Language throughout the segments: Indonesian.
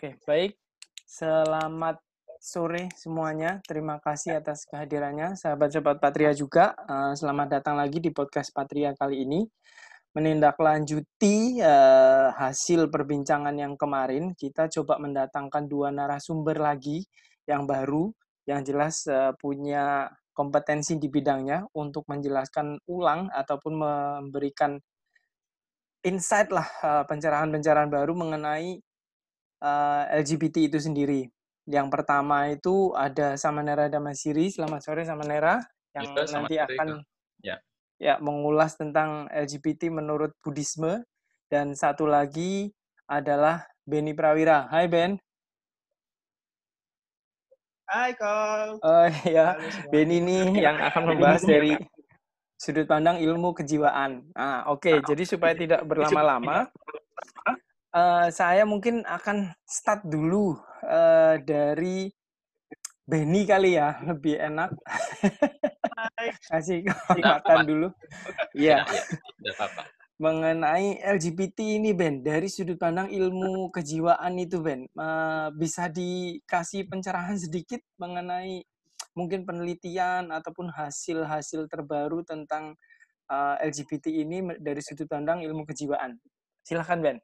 Oke, baik. Selamat sore semuanya. Terima kasih atas kehadirannya. Sahabat-sahabat Patria juga, uh, selamat datang lagi di podcast Patria kali ini. Menindaklanjuti uh, hasil perbincangan yang kemarin, kita coba mendatangkan dua narasumber lagi yang baru, yang jelas uh, punya kompetensi di bidangnya untuk menjelaskan ulang ataupun memberikan insight lah pencerahan-pencerahan baru mengenai uh, eh, LGBT itu sendiri. Yang pertama itu ada Samanera Damasiri. Selamat sore Samanera yang Betul, nanti akan ya. ya mengulas tentang LGBT menurut Buddhisme dan satu lagi adalah Beni Prawira. Hai Ben. Hai Kol. Oh ya, Beni ini yang akan membahas dari sudut pandang ilmu kejiwaan. Ah, oke. Okay. Jadi supaya tidak berlama-lama, uh, saya mungkin akan start dulu uh, dari Benny kali ya, lebih enak. Kasih kekuatan dulu. Iya. Mengenai LGBT ini Ben, dari sudut pandang ilmu kejiwaan itu Ben, uh, bisa dikasih pencerahan sedikit mengenai mungkin penelitian ataupun hasil-hasil terbaru tentang uh, LGBT ini dari sudut pandang ilmu kejiwaan. Silahkan Ben.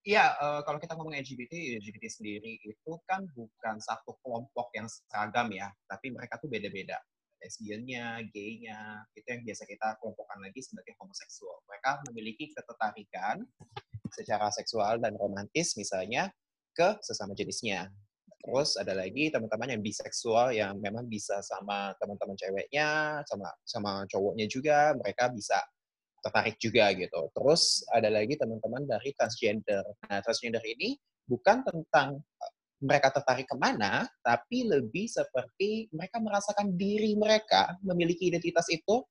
Iya, uh, kalau kita ngomong LGBT, LGBT sendiri itu kan bukan satu kelompok yang seragam ya, tapi mereka tuh beda-beda. Lesbiannya, gaynya, itu yang biasa kita kelompokkan lagi sebagai homoseksual. Mereka memiliki ketertarikan secara seksual dan romantis misalnya ke sesama jenisnya. Terus ada lagi teman-teman yang biseksual yang memang bisa sama teman-teman ceweknya, sama sama cowoknya juga, mereka bisa tertarik juga gitu. Terus ada lagi teman-teman dari transgender. Nah, transgender ini bukan tentang eh, mereka tertarik ke mana, tapi lebih seperti mereka merasakan diri mereka memiliki identitas itu,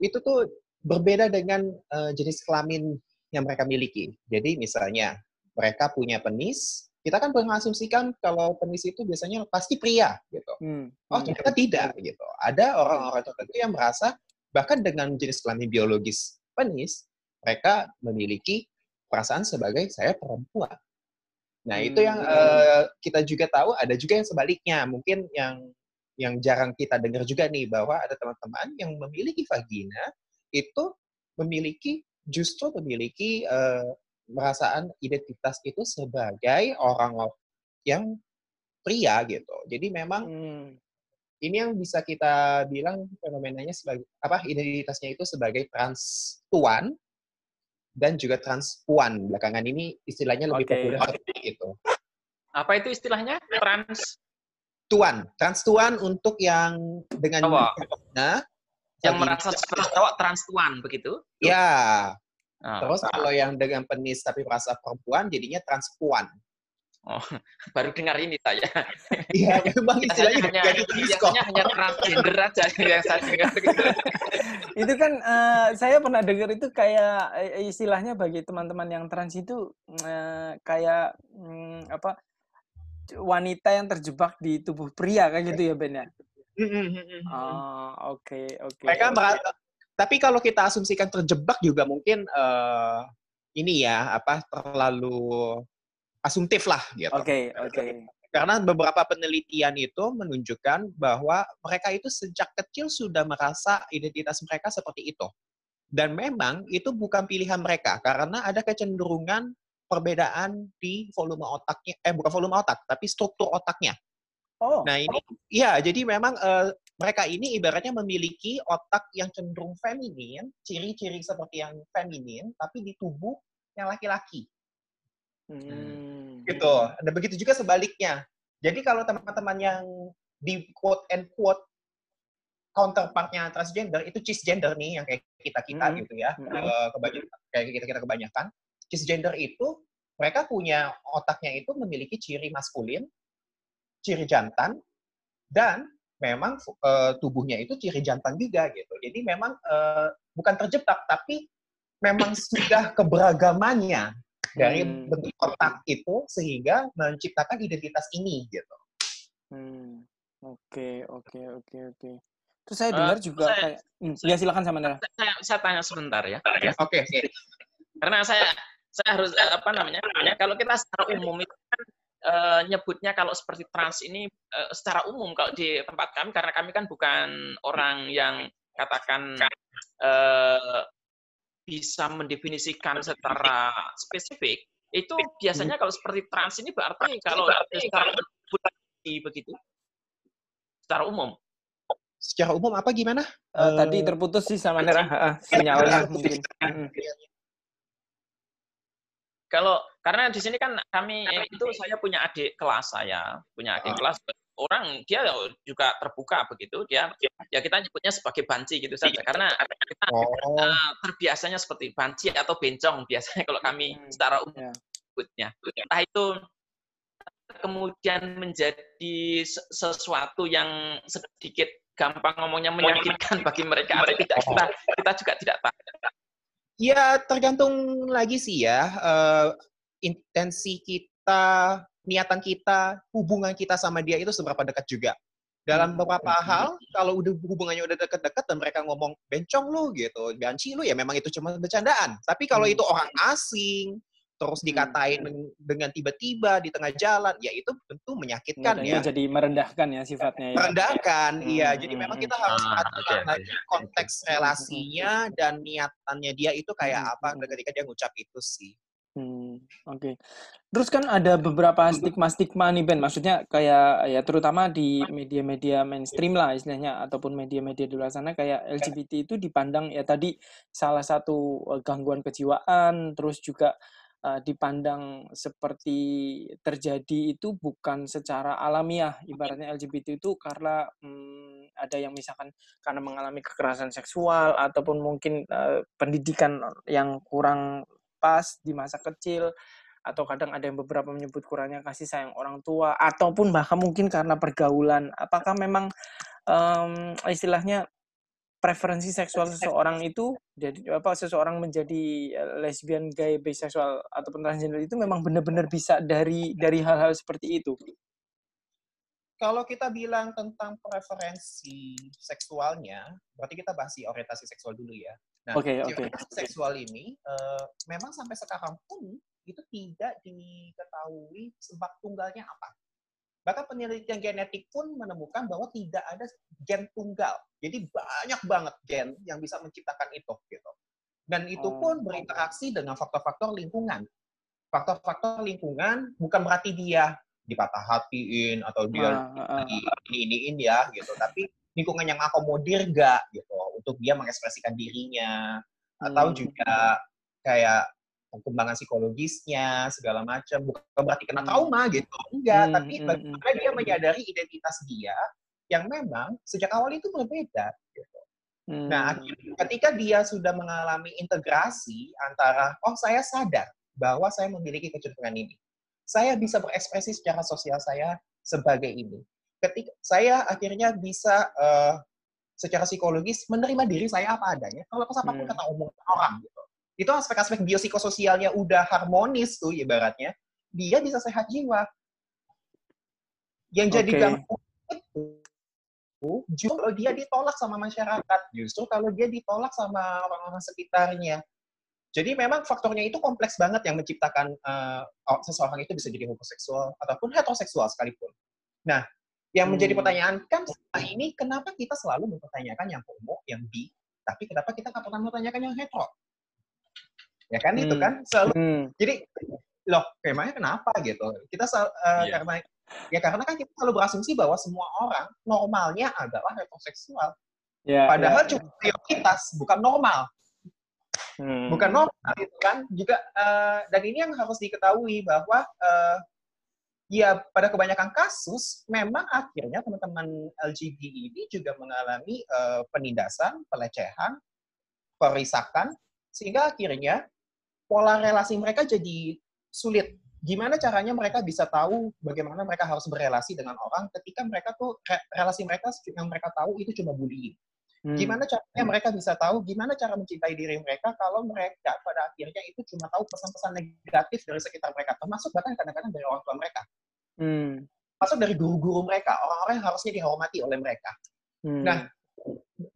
itu tuh berbeda dengan uh, jenis kelamin yang mereka miliki. Jadi misalnya mereka punya penis, kita kan mengasumsikan kalau penis itu biasanya pasti pria gitu. Hmm. Oh hmm. ternyata tidak gitu. Ada orang-orang tertentu yang merasa bahkan dengan jenis kelamin biologis penis, mereka memiliki perasaan sebagai saya perempuan. Nah, hmm. itu yang uh, kita juga tahu ada juga yang sebaliknya. Mungkin yang yang jarang kita dengar juga nih bahwa ada teman-teman yang memiliki vagina itu memiliki justru memiliki uh, perasaan identitas itu sebagai orang yang pria gitu. Jadi memang hmm ini yang bisa kita bilang fenomenanya sebagai apa identitasnya itu sebagai trans tuan dan juga transpuan belakangan ini istilahnya lebih okay. populer seperti itu. Apa itu istilahnya trans tuan, trans tuan untuk yang dengan nah yang merasa seperti cowok trans tuan begitu? Ya. Oh. Terus kalau yang dengan penis tapi merasa perempuan jadinya transpuan. Oh, baru dengar ini saya. Iya, memang istilahnya hanya, biasanya hanya transgender aja yang saya dengar gitu. itu kan uh, saya pernah dengar itu kayak uh, istilahnya bagi teman-teman yang trans itu uh, kayak um, apa wanita yang terjebak di tubuh pria kayak gitu ya Ben ya. Oh, oke, oke. Mereka okay. tapi kalau kita asumsikan terjebak juga mungkin uh, ini ya apa terlalu asumtif lah gitu. Oke, okay, oke. Okay. Karena beberapa penelitian itu menunjukkan bahwa mereka itu sejak kecil sudah merasa identitas mereka seperti itu. Dan memang itu bukan pilihan mereka karena ada kecenderungan perbedaan di volume otaknya eh bukan volume otak tapi struktur otaknya. Oh. Nah, ini ya jadi memang uh, mereka ini ibaratnya memiliki otak yang cenderung feminin, ciri-ciri seperti yang feminin tapi di tubuh yang laki-laki. Hmm. Gitu. Dan begitu juga sebaliknya. Jadi kalau teman-teman yang di quote and quote counterpartnya transgender itu cisgender nih yang kayak kita kita hmm. gitu ya hmm. Eh, kebanyakan kayak kita kita kebanyakan cisgender itu mereka punya otaknya itu memiliki ciri maskulin, ciri jantan dan memang uh, tubuhnya itu ciri jantan juga gitu. Jadi memang uh, bukan terjebak tapi memang sudah keberagamannya dari hmm. bentuk otak itu sehingga menciptakan identitas ini gitu. Hmm. Oke, oke, oke, oke. Terus saya dengar uh, juga saya, kayak hmm, ya silakan sama Nera. Saya, saya tanya sebentar ya. Oke, okay, oke. Karena saya saya harus eh, apa namanya? Kalau kita secara umum itu kan uh, nyebutnya kalau seperti trans ini uh, secara umum kalau di tempat kami karena kami kan bukan orang yang katakan uh, bisa mendefinisikan secara spesifik itu biasanya kalau seperti trans ini berarti kalau secara begitu? Secara umum? Secara umum apa gimana? Uh, tadi terputus sih sama Nera. uh, sinyalnya. Mungkin kalau karena di sini kan kami itu saya punya adik kelas saya punya adik kelas orang dia juga terbuka begitu dia ya kita nyebutnya sebagai banci gitu saja. Karena kita oh. uh, terbiasanya seperti banci atau bencong biasanya kalau kami hmm, secara umum yeah. sebutnya entah itu kemudian menjadi sesuatu yang sedikit gampang ngomongnya menyakitkan bagi mereka atau tidak kita kita juga tidak tahu. Ya tergantung lagi sih ya uh, intensi kita niatan kita, hubungan kita sama dia itu seberapa dekat juga. Dalam hmm, beberapa hal, kalau udah hubungannya udah deket-deket dan mereka ngomong bencong lu gitu, banci lu ya memang itu cuma bercandaan. Tapi kalau hmm. itu orang asing, terus hmm, dikatain dengan tiba-tiba di tengah jalan, ya itu tentu menyakitkan ya. Jadi merendahkan ya sifatnya. Ya. Merendahkan, iya. Jadi memang kita harus ah, perhatikan okay, konteks relasinya dan niatannya dia itu kayak apa ketika dia ngucap itu sih. Hmm, oke. Terus kan ada beberapa stigma-stigma nih Ben, maksudnya kayak ya terutama di media-media mainstream lah istilahnya ataupun media-media di luar sana kayak LGBT itu dipandang ya tadi salah satu uh, gangguan kejiwaan, terus juga uh, dipandang seperti terjadi itu bukan secara alamiah. Ibaratnya LGBT itu karena hmm, ada yang misalkan karena mengalami kekerasan seksual ataupun mungkin uh, pendidikan yang kurang pas di masa kecil atau kadang ada yang beberapa menyebut kurangnya kasih sayang orang tua ataupun bahkan mungkin karena pergaulan. Apakah memang um, istilahnya preferensi seksual seseorang itu jadi apa seseorang menjadi eh, lesbian gay biseksual ataupun transgender itu memang benar-benar bisa dari dari hal-hal seperti itu? Kalau kita bilang tentang preferensi seksualnya, berarti kita bahas orientasi seksual dulu ya. Nah, okay, okay. seksual ini uh, memang sampai sekarang pun itu tidak diketahui sebab tunggalnya apa. Bahkan penelitian genetik pun menemukan bahwa tidak ada gen tunggal. Jadi banyak banget gen yang bisa menciptakan itu gitu. Dan itu oh. pun berinteraksi dengan faktor-faktor lingkungan. Faktor-faktor lingkungan bukan berarti dia dipatah hatiin atau dia ini iniin ya gitu tapi lingkungan yang akomodir gak gitu untuk dia mengekspresikan dirinya hmm. atau juga kayak perkembangan psikologisnya segala macam bukan berarti kena hmm. trauma gitu enggak hmm, tapi hmm, hmm. bagaimana dia menyadari identitas dia yang memang sejak awal itu berbeda gitu hmm. nah ketika dia sudah mengalami integrasi antara oh saya sadar bahwa saya memiliki kecenderungan ini saya bisa berekspresi secara sosial saya sebagai ini. Ketika saya akhirnya bisa uh, secara psikologis menerima diri saya apa adanya, kalau apa pun hmm. kata omong orang gitu. Itu aspek-aspek biopsikososialnya udah harmonis tuh ibaratnya, dia bisa sehat jiwa. Yang jadi okay. gangguan itu justru kalau dia ditolak sama masyarakat, justru kalau dia ditolak sama orang-orang sekitarnya, jadi memang faktornya itu kompleks banget yang menciptakan uh, seseorang itu bisa jadi homoseksual ataupun heteroseksual sekalipun. Nah, yang menjadi hmm. pertanyaan kan ini kenapa kita selalu mempertanyakan yang homo, yang bi, tapi kenapa kita nggak pernah mempertanyakan yang hetero? Ya kan hmm. itu kan selalu. Hmm. Jadi loh, emangnya kenapa gitu? Kita uh, yeah. karena ya karena kan kita selalu berasumsi bahwa semua orang normalnya adalah heteroseksual. Yeah, Padahal yeah, cuma prioritas, bukan normal. Hmm. Bukan normal itu kan juga uh, dan ini yang harus diketahui bahwa uh, ya pada kebanyakan kasus memang akhirnya teman-teman LGBT ini juga mengalami uh, penindasan, pelecehan, perisakan sehingga akhirnya pola relasi mereka jadi sulit. Gimana caranya mereka bisa tahu bagaimana mereka harus berelasi dengan orang ketika mereka tuh relasi mereka yang mereka tahu itu cuma bullying. Hmm. Gimana caranya mereka bisa tahu gimana cara mencintai diri mereka kalau mereka pada akhirnya itu cuma tahu pesan-pesan negatif dari sekitar mereka, termasuk bahkan kadang-kadang dari orang tua mereka. Hmm. Masuk dari guru-guru mereka, orang-orang yang harusnya dihormati oleh mereka. Hmm. Nah,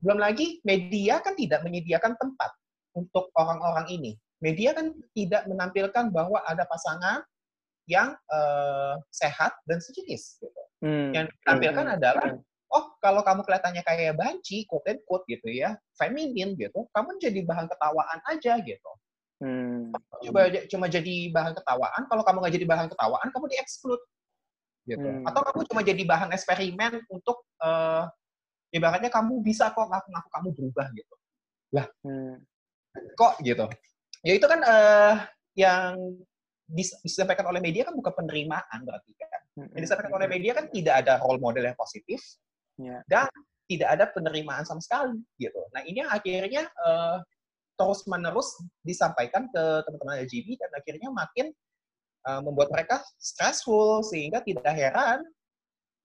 belum lagi media kan tidak menyediakan tempat untuk orang-orang ini. media kan tidak menampilkan bahwa ada pasangan yang uh, sehat dan sejenis. Gitu. Hmm. Yang ditampilkan hmm. adalah, oh kalau kamu kelihatannya kayak banci, quote and quote gitu ya, feminin gitu, kamu jadi bahan ketawaan aja gitu. Hmm. Coba cuma jadi bahan ketawaan, kalau kamu nggak jadi bahan ketawaan, kamu dieksklud. Gitu. Hmm. Atau kamu cuma jadi bahan eksperimen untuk, uh, ibaratnya kamu bisa kok ngaku-ngaku kamu berubah gitu. Lah, hmm. kok gitu? Ya itu kan uh, yang disampaikan oleh media kan bukan penerimaan berarti kan. Yang disampaikan oleh media kan tidak ada role model yang positif yeah. dan tidak ada penerimaan sama sekali gitu. Nah ini yang akhirnya uh, terus menerus disampaikan ke teman-teman LGBT dan akhirnya makin uh, membuat mereka stressful sehingga tidak heran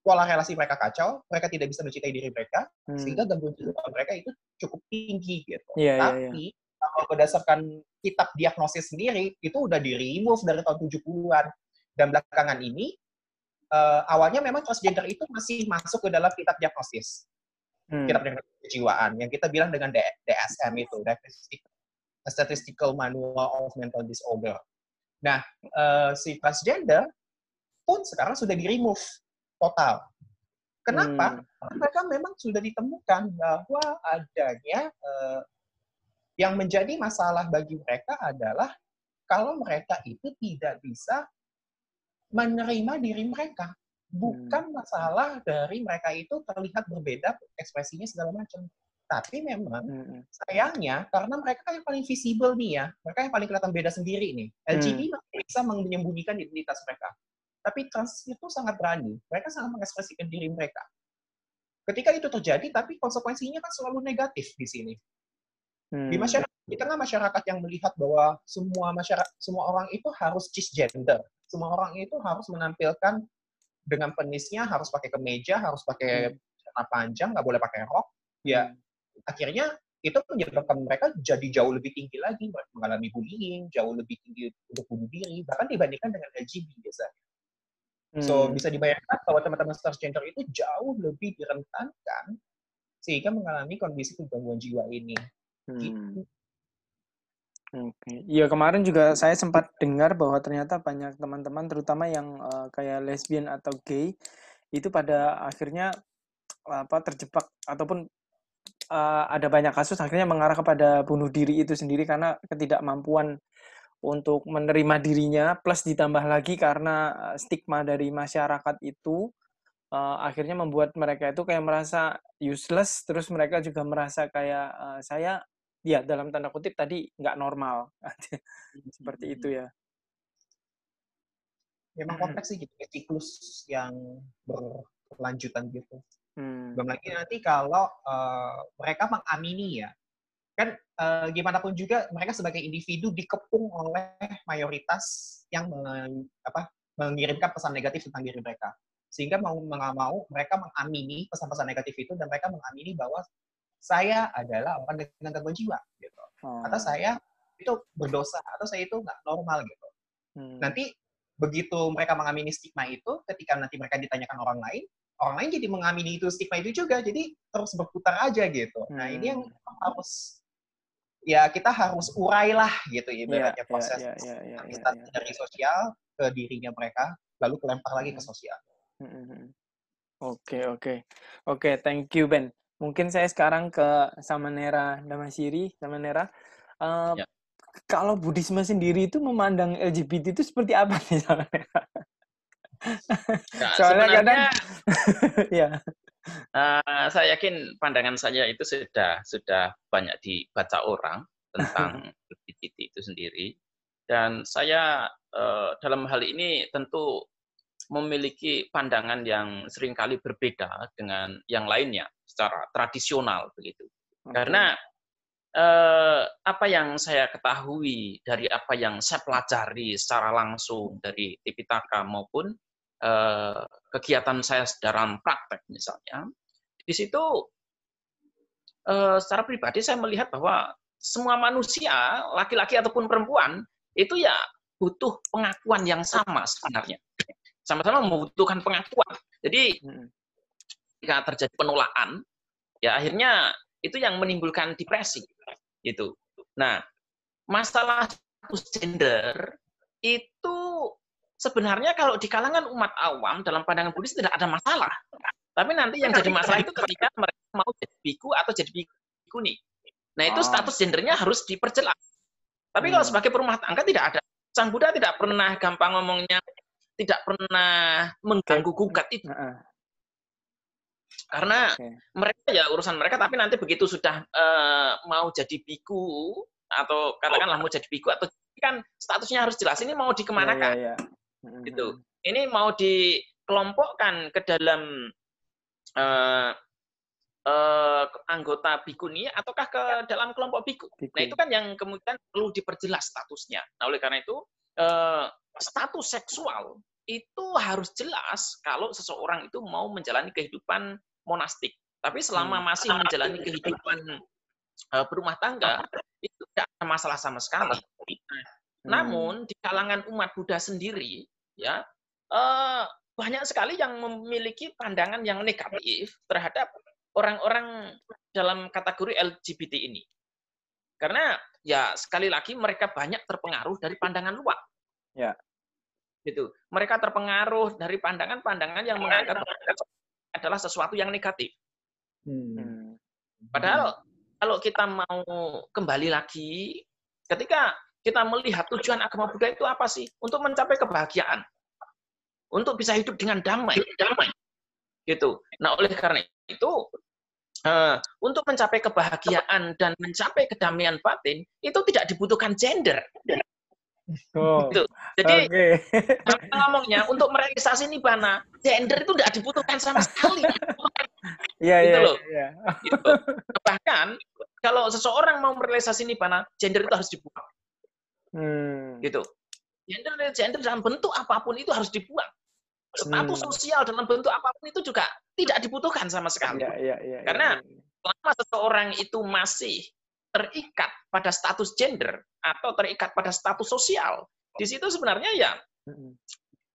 pola relasi mereka kacau, mereka tidak bisa mencintai diri mereka, hmm. sehingga gangguan jiwa mereka itu cukup tinggi gitu. Yeah, iya, Tapi yeah, yeah kalau berdasarkan kitab diagnosis sendiri, itu udah di-remove dari tahun 70-an. Dan belakangan ini, uh, awalnya memang transgender itu masih masuk ke dalam kitab diagnosis. Hmm. Kitab diagnosis kejiwaan, yang kita bilang dengan DSM itu, Statistical Manual of Mental Disorder. Nah, uh, si transgender pun sekarang sudah di-remove total. Kenapa? Hmm. Karena mereka memang sudah ditemukan bahwa adanya uh, yang menjadi masalah bagi mereka adalah kalau mereka itu tidak bisa menerima diri mereka. Bukan hmm. masalah dari mereka itu terlihat berbeda ekspresinya segala macam. Tapi memang hmm. sayangnya karena mereka yang paling visible nih ya, mereka yang paling kelihatan beda sendiri nih. LGBT hmm. bisa menyembunyikan identitas mereka. Tapi trans itu sangat berani. Mereka sangat mengekspresikan diri mereka. Ketika itu terjadi, tapi konsekuensinya kan selalu negatif di sini. Hmm. Di masyarakat di tengah masyarakat yang melihat bahwa semua masyarakat semua orang itu harus cisgender, semua orang itu harus menampilkan dengan penisnya harus pakai kemeja, harus pakai hmm. celana panjang, nggak boleh pakai rok. Ya, hmm. akhirnya itu menyebabkan mereka jadi jauh lebih tinggi lagi mengalami bullying, jauh lebih tinggi untuk bunuh diri, bahkan dibandingkan dengan LGBT biasanya. Hmm. So bisa dibayangkan bahwa teman-teman transgender itu jauh lebih direntankan sehingga mengalami kondisi gangguan jiwa ini. Gitu. Oke, iya kemarin juga saya sempat dengar bahwa ternyata banyak teman-teman, terutama yang uh, kayak lesbian atau gay, itu pada akhirnya apa terjebak ataupun uh, ada banyak kasus akhirnya mengarah kepada bunuh diri itu sendiri karena ketidakmampuan untuk menerima dirinya, plus ditambah lagi karena stigma dari masyarakat itu uh, akhirnya membuat mereka itu kayak merasa useless, terus mereka juga merasa kayak uh, saya ya dalam tanda kutip tadi nggak normal. Seperti itu ya. Memang kompleks sih gitu siklus yang berkelanjutan gitu. Hmm. belum lagi nanti kalau uh, mereka mengamini ya kan uh, gimana pun juga mereka sebagai individu dikepung oleh mayoritas yang men, apa, mengirimkan pesan negatif tentang diri mereka. Sehingga mau nggak mau mereka mengamini pesan-pesan negatif itu dan mereka mengamini bahwa saya adalah orang dengan gangguan jiwa gitu hmm. atau saya itu berdosa atau saya itu nggak normal gitu hmm. nanti begitu mereka mengamini stigma itu ketika nanti mereka ditanyakan orang lain orang lain jadi mengamini itu stigma itu juga jadi terus berputar aja gitu hmm. nah ini yang hmm. harus ya kita harus urailah gitu ya ibaratnya yeah, proses yeah, yeah, yeah, yeah, yeah, yeah. dari sosial ke dirinya mereka lalu kelempar lagi ke hmm. sosial hmm, Oke, okay, oke. Okay. Oke, okay, thank you Ben. Mungkin saya sekarang ke Samanera Damasiri, Samanera. Uh, ya. Kalau Buddhisme sendiri itu memandang LGBT itu seperti apa nih Samanera? Nah, Soalnya kadang, ya. Uh, saya yakin pandangan saya itu sudah sudah banyak dibaca orang tentang LGBT itu sendiri. Dan saya uh, dalam hal ini tentu memiliki pandangan yang sering kali berbeda dengan yang lainnya secara tradisional begitu. Okay. Karena eh, apa yang saya ketahui dari apa yang saya pelajari secara langsung dari Tipitaka maupun eh, kegiatan saya dalam praktek misalnya, di situ eh, secara pribadi saya melihat bahwa semua manusia, laki-laki ataupun perempuan, itu ya butuh pengakuan yang sama sebenarnya sama-sama membutuhkan pengakuan. Jadi hmm. ketika terjadi penolakan, ya akhirnya itu yang menimbulkan depresi. Gitu. Nah, masalah status gender itu sebenarnya kalau di kalangan umat awam dalam pandangan Buddhis tidak ada masalah. Tapi nanti yang jadi masalah itu ketika mereka mau jadi biku atau jadi bikuni. Nah itu Oh. status gendernya harus diperjelas. Tapi kalau Hmm. sebagai perumah tangga tidak ada. Sang Buddha tidak pernah gampang ngomongnya, tidak pernah mengganggu gugat itu. Heeh, Karena oke. mereka ya urusan mereka, tapi nanti begitu sudah eh, mau jadi biku atau katakanlah mau jadi biku atau kan statusnya harus jelas. Ini mau dikemanakan? iya, iya. Heeh, Gitu. Ini mau dikelompokkan ke dalam eh, eh, anggota bikuni ataukah ke dalam kelompok biku? Nah Biku. itu kan yang kemudian perlu diperjelas statusnya. Nah oleh karena itu eh, status seksual itu harus jelas kalau seseorang itu mau menjalani kehidupan monastik. Tapi selama Hmm. masih menjalani kehidupan eh, berumah tangga itu tidak ada masalah sama sekali. Hmm. Namun di kalangan umat Buddha sendiri, ya eh, banyak sekali yang memiliki pandangan yang negatif terhadap orang-orang dalam kategori LGBT ini. Karena ya sekali lagi mereka banyak terpengaruh dari pandangan luar. Ya. Gitu. Mereka terpengaruh dari pandangan-pandangan yang menganggap adalah sesuatu yang negatif. Hmm. Hmm. Padahal kalau kita mau kembali lagi, ketika kita melihat tujuan agama Buddha itu apa sih? Untuk mencapai kebahagiaan. Untuk bisa hidup dengan damai. damai. Gitu. Nah, oleh karena itu, eh, untuk mencapai kebahagiaan dan mencapai kedamaian batin, itu tidak dibutuhkan gender. Oh, Gitu. Jadi, Oke. apa ngomongnya, untuk merealisasi nibbana, gender itu tidak dibutuhkan sama sekali. Iya, Gitu iya, loh. iya. Gitu. Bahkan, kalau seseorang mau merealisasi nibbana, gender itu harus dibuang. Hmm. gitu. Gender gender dalam bentuk apa pun itu harus dibuang. Status Hmm. sosial dalam bentuk apa pun itu juga tidak dibutuhkan sama sekali. Iya, iya, iya. Karena- iya, iya. Selama seseorang itu masih terikat pada status gender atau terikat pada status sosial, di situ sebenarnya ya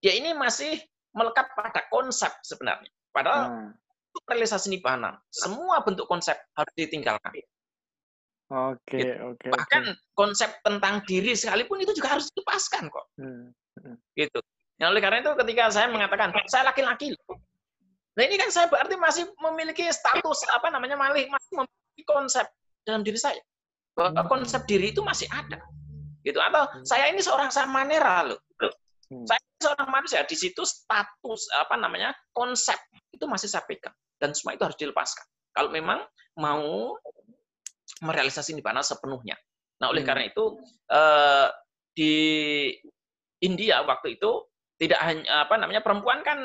ya ini masih melekat pada konsep sebenarnya. Padahal Nah, untuk realisasi nibbana, semua bentuk konsep harus ditinggalkan. Oke, Gitu. oke. Bahkan oke. konsep tentang diri sekalipun itu juga harus dilepaskan kok. Hmm. gitu. Nah, oleh karena itu ketika saya mengatakan saya laki-laki. Nah, ini kan saya berarti masih memiliki status apa namanya masih masih memiliki konsep dalam diri saya. Bahwa konsep diri itu masih ada. Gitu. Atau saya ini seorang samanera loh. Hmm. Saya seorang manusia di situ status apa namanya konsep itu masih saya pegang dan semua itu harus dilepaskan. Kalau memang mau merealisasi nibbana sepenuhnya. Nah, oleh Hmm. karena itu eh, di India waktu itu tidak hanya apa namanya perempuan kan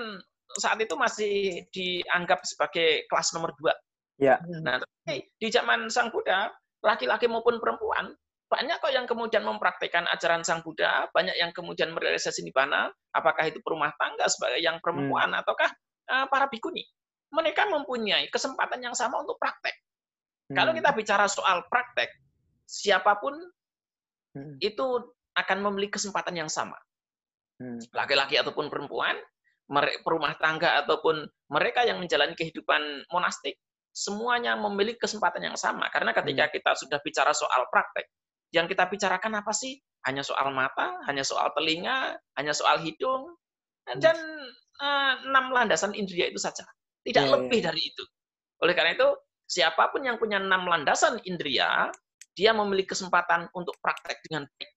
saat itu masih dianggap sebagai kelas nomor dua. Ya. Nah, tapi di zaman Sang Buddha, laki-laki maupun perempuan banyak kok yang kemudian mempraktekkan ajaran Sang Buddha, banyak yang kemudian merealisasi nibbana, apakah itu perumah tangga sebagai yang perempuan ataukah eh, para bikuni. Mereka mempunyai kesempatan yang sama untuk praktek. Kalau Hmm. kita bicara soal praktek, siapa pun Hmm. itu akan memiliki kesempatan yang sama. Hmm. Laki-laki ataupun perempuan, perumah tangga ataupun mereka yang menjalani kehidupan monastik, semuanya memiliki kesempatan yang sama. Karena ketika kita sudah bicara soal praktek, yang kita bicarakan apa sih? Hanya soal mata, hanya soal telinga, hanya soal hidung, dan eh, enam landasan indria itu saja. Tidak Iya, lebih dari itu. Oleh karena itu, siapa pun yang punya enam landasan indria, dia memiliki kesempatan untuk praktek dengan baik.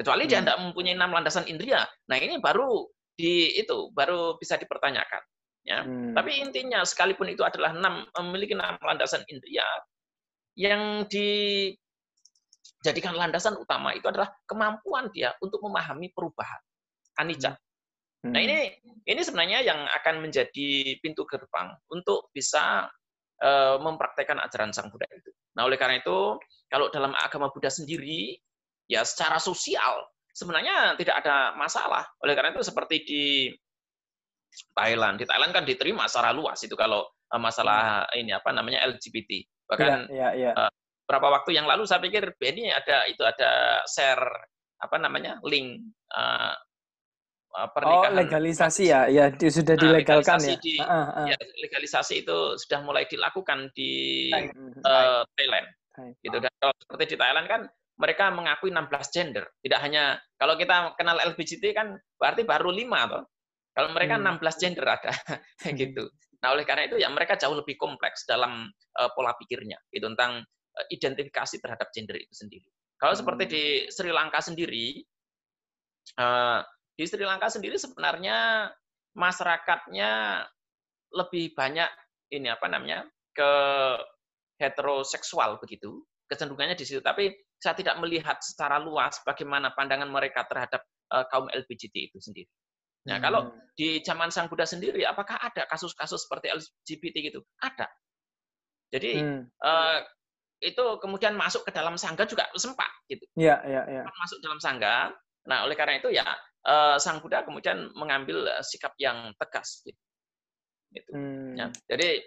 Kecuali dia Hmm. tidak mempunyai enam landasan indria. Nah ini baru di itu baru bisa dipertanyakan. Ya. Hmm. Tapi intinya sekalipun itu adalah enam memiliki enam landasan indria, yang dijadikan landasan utama itu adalah kemampuan dia untuk memahami perubahan anicca. Hmm. Nah ini ini sebenarnya yang akan menjadi pintu gerbang untuk bisa eh, mempraktekkan ajaran Sang Buddha itu. Nah oleh karena itu kalau dalam agama Buddha sendiri ya secara sosial sebenarnya tidak ada masalah. Oleh karena itu seperti di Thailand, di Thailand kan diterima secara luas itu kalau eh, masalah ini apa namanya LGBT. Bahkan Iya, iya, iya. beberapa waktu yang lalu saya pikir Benny ada itu ada share apa namanya link eh, Oh, pernikahan legalisasi ya, ya di- sudah Nah, dilegalkan ya. legalisasi di- Ah, ah, ah. ya legalisasi itu sudah mulai dilakukan di Hmm. eh, Thailand Thai. gitu dan kalau seperti di Thailand kan mereka mengakui 16 gender. Tidak hanya kalau kita kenal LGBT kan berarti baru lima toh. Kalau mereka hmm. 16 gender ada gitu. Nah, oleh karena itu ya mereka jauh lebih kompleks dalam uh, pola pikirnya itu tentang uh, identifikasi terhadap gender itu sendiri. Kalau hmm. seperti di Sri Lanka sendiri, uh, di Sri Lanka sendiri sebenarnya masyarakatnya lebih banyak ini apa namanya ke heteroseksual begitu kecenderungannya di situ. Tapi saya tidak melihat secara luas bagaimana pandangan mereka terhadap uh, kaum LGBT itu sendiri. Nah, hmm. kalau di zaman Sang Buddha sendiri, apakah ada kasus-kasus seperti LGBT gitu? Ada. Jadi hmm. uh, itu kemudian masuk ke dalam sangga juga sempat gitu. Iya, iya, iya. Masuk dalam sangga. Nah, oleh karena itu ya uh, Sang Buddha kemudian mengambil sikap yang tegas gitu. gitu. Hmm. Ya, jadi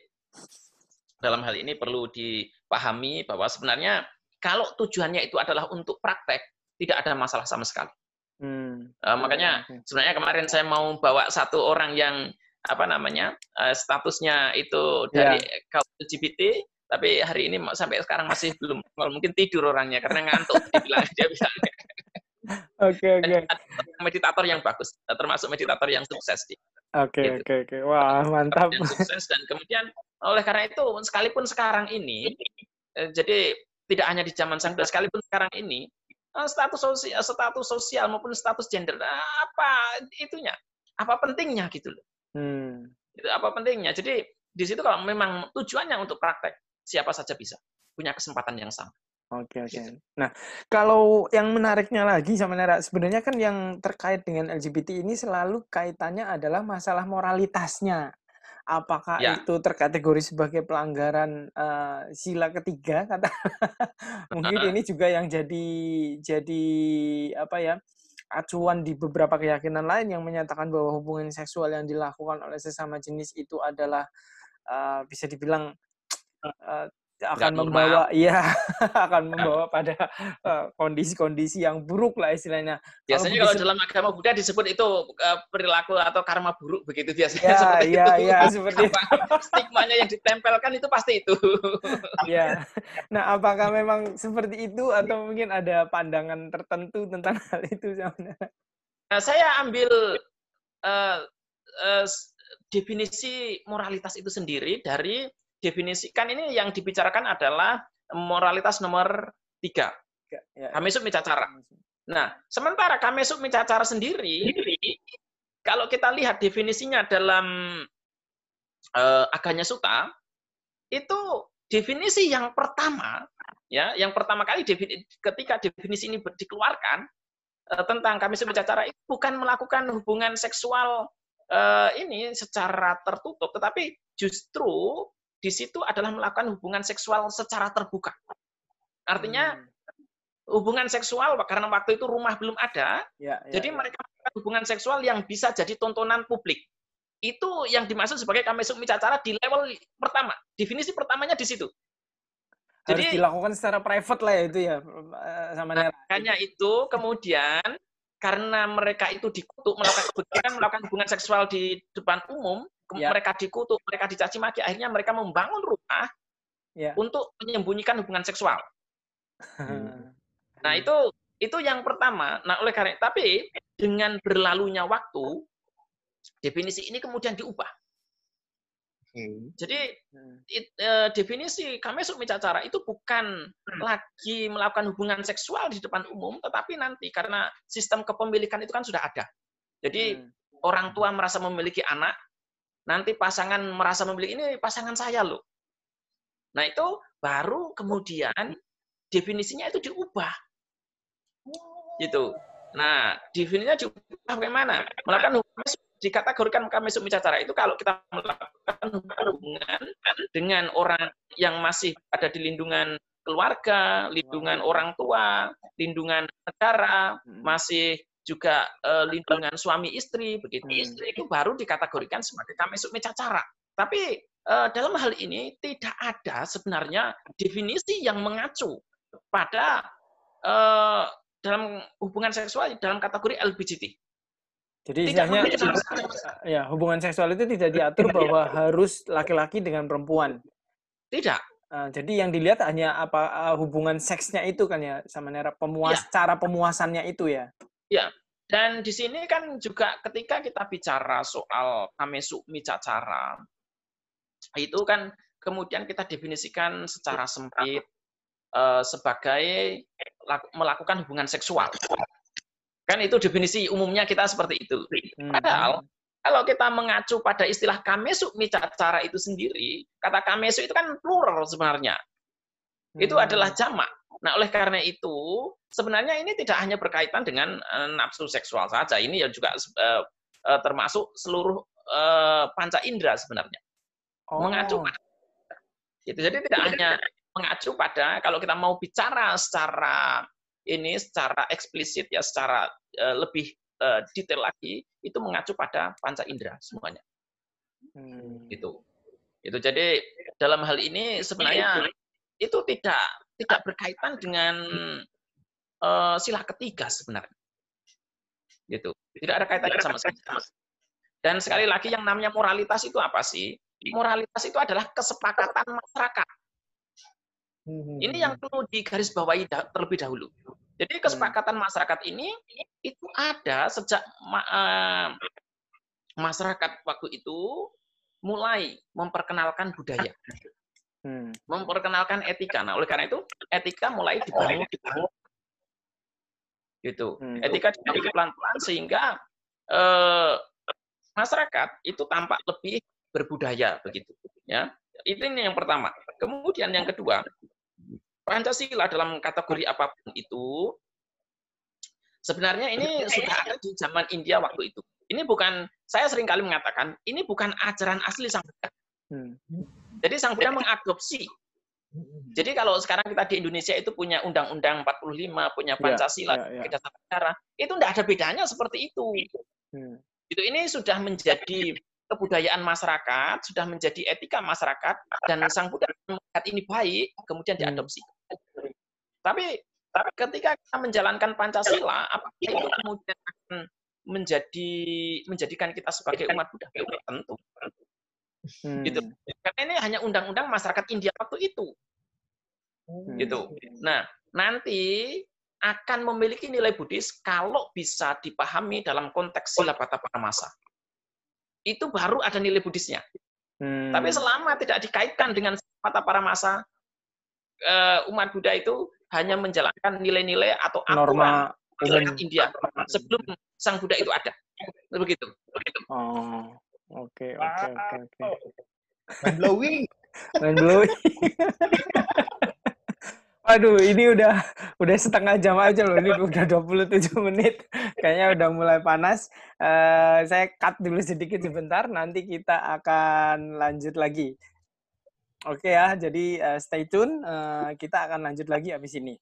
dalam hal ini perlu dipahami bahwa sebenarnya kalau tujuannya itu adalah untuk praktek, tidak ada masalah sama sekali. Hmm. Uh, makanya sebenarnya kemarin saya mau bawa satu orang yang apa namanya uh, statusnya itu dari yeah. kaum LGBT, tapi hari ini sampai sekarang masih belum mungkin tidur orangnya karena ngantuk dia bilang dia bisa. Oke oke. Meditator yang bagus, termasuk meditator yang sukses. Oke gitu. oke oke. Wah mantap. Yang sukses dan kemudian oleh karena itu sekalipun sekarang ini, eh, jadi tidak hanya di zaman sang sekalipun sekarang ini Eh, status sosial, status sosial maupun status gender apa itunya apa pentingnya gitu loh hmm. itu apa pentingnya jadi di situ kalau memang tujuannya untuk praktek siapa saja bisa punya kesempatan yang sama Oke oke. Gitu. Nah kalau yang menariknya lagi sama Nera sebenarnya kan yang terkait dengan LGBT ini selalu kaitannya adalah masalah moralitasnya apakah ya. itu terkategori sebagai pelanggaran uh, sila ketiga? Kata mungkin ini juga yang jadi jadi apa ya acuan di beberapa keyakinan lain yang menyatakan bahwa hubungan seksual yang dilakukan oleh sesama jenis itu adalah uh, bisa dibilang uh, akan membawa iya akan membawa pada eh, kondisi-kondisi uh, yang buruk lah istilahnya. Biasanya kalau, kalau dalam agama Buddha disebut itu uh, perilaku atau karma buruk begitu biasanya ya, seperti ya, itu. Ya, seperti itu. Stigmanya yang ditempelkan itu pasti itu. ya. Nah, apakah memang seperti itu atau mungkin ada pandangan tertentu tentang hal itu Nah, saya ambil uh, uh, definisi moralitas itu sendiri dari definisikan ini yang dibicarakan adalah moralitas nomor tiga. Ya, ya. Kamesuk Micacara. Nah, sementara Kamesuk Micacara sendiri, kalau kita lihat definisinya dalam uh, Aganya Suta, itu definisi yang pertama, ya, yang pertama kali defini, ketika definisi ini dikeluarkan uh, tentang Kamesuk Micacara itu bukan melakukan hubungan seksual uh, ini secara tertutup, tetapi justru di situ adalah melakukan hubungan seksual secara terbuka. Artinya hmm. hubungan seksual karena waktu itu rumah belum ada, ya, ya, jadi ya. mereka melakukan hubungan seksual yang bisa jadi tontonan publik. Itu yang dimaksud sebagai kamesuk micacara di level pertama. Definisi pertamanya di situ. Harus jadi, dilakukan secara private lah ya itu ya eh, sama Makanya itu kemudian karena mereka itu dikutuk melakukan melakukan hubungan seksual di depan umum, ya. mereka dikutuk, mereka dicaci maki, akhirnya mereka membangun rumah ya. untuk menyembunyikan hubungan seksual. Hmm. nah itu itu yang pertama. Nah oleh karena tapi dengan berlalunya waktu definisi ini kemudian diubah. Hmm. Jadi it, uh, definisi kamesuk micacara itu bukan hmm. lagi melakukan hubungan seksual di depan umum, tetapi nanti karena sistem kepemilikan itu kan sudah ada. Jadi hmm. orang tua merasa memiliki anak, nanti pasangan merasa memiliki ini pasangan saya loh. Nah itu baru kemudian definisinya itu diubah. Gitu. Nah, definisinya diubah bagaimana? Melakukan hubungan dikategorikan kami micacara itu kalau kita melakukan hubungan dengan orang yang masih ada di lindungan keluarga, lindungan orang tua, lindungan negara, hmm. masih juga uh, lindungan suami istri begitu hmm. istri itu baru dikategorikan sebagai kamesuk mecacara tapi uh, dalam hal ini tidak ada sebenarnya definisi yang mengacu pada uh, dalam hubungan seksual dalam kategori LGBT. Jadi istilahnya ya hubungan seksual itu tidak diatur bahwa harus laki-laki dengan perempuan. Tidak. Uh, jadi yang dilihat hanya apa uh, hubungan seksnya itu kan ya sama Nera pemuas ya. cara pemuasannya itu ya. Iya. Dan di sini kan juga ketika kita bicara soal kamesu micacara itu kan kemudian kita definisikan secara sempit uh, sebagai melakukan hubungan seksual. Kan itu definisi umumnya kita seperti itu. Hmm. Padahal kalau kita mengacu pada istilah kamesu micacara itu sendiri, kata kamesu itu kan plural sebenarnya. Itu hmm. adalah jamak. Nah, oleh karena itu, sebenarnya ini tidak hanya berkaitan dengan uh, nafsu seksual saja. Ini ya juga uh, uh, termasuk seluruh uh, panca indera sebenarnya. Oh. Mengacu pada itu. Jadi tidak hanya mengacu pada kalau kita mau bicara secara ini secara eksplisit ya secara uh, lebih uh, detail lagi itu mengacu pada panca indera semuanya. Hmm. Itu. Itu jadi dalam hal ini sebenarnya itu tidak tidak berkaitan dengan uh, sila ketiga sebenarnya. Gitu. Tidak ada kaitannya sama sekali. Dan sekali lagi yang namanya moralitas itu apa sih? Moralitas itu adalah kesepakatan masyarakat. Hmm. Ini yang perlu digarisbawahi terlebih dahulu. Jadi hmm. kesepakatan masyarakat ini itu ada sejak uh, masyarakat waktu itu mulai memperkenalkan budaya, hmm. memperkenalkan etika. Nah, oleh karena itu etika mulai dibangun, gitu. Hmm. Etika dibangun pelan-pelan sehingga uh, masyarakat itu tampak lebih berbudaya begitu, ya. Itu ini yang pertama. Kemudian yang kedua, Pancasila dalam kategori apa pun itu sebenarnya ini sudah ada di zaman India waktu itu. Ini bukan saya sering kali mengatakan ini bukan ajaran asli Sang Buddha. Hmm. Jadi Sang Buddha mengadopsi. Jadi kalau sekarang kita di Indonesia itu punya Undang-Undang 45, punya iya, Pancasila, ya, ya, ya. negara, itu tidak ada bedanya seperti itu. Hmm. Itu ini sudah menjadi kebudayaan masyarakat, sudah menjadi etika masyarakat, dan Sang Buddha melihat ini baik, kemudian hmm. diadopsi. Tapi, tapi ketika kita menjalankan Pancasila, apakah itu kemudian akan menjadi menjadikan kita sebagai umat Buddha? Tentu. Hmm. Gitu. Karena ini hanya undang-undang masyarakat India waktu itu. Hmm. Gitu. Nah, nanti akan memiliki nilai Buddhis kalau bisa dipahami dalam konteks silapata masa itu baru ada nilai Buddhisnya. Hmm. Tapi selama tidak dikaitkan dengan mata para masa, uh, umat Buddha itu hanya menjalankan nilai-nilai atil norma masyarakat India sebelum sang Buddha itu ada. Begitu. Begitu. Oh, oke, oke, oke, oke. Mind blowing. Mind blowing. Aduh, ini udah udah setengah jam aja loh. Ini udah 27 menit. Kayaknya udah mulai panas. Uh, saya cut dulu sedikit sebentar. Nanti kita akan lanjut lagi. Oke okay ya, jadi uh, stay tune. Uh, kita akan lanjut lagi habis ini.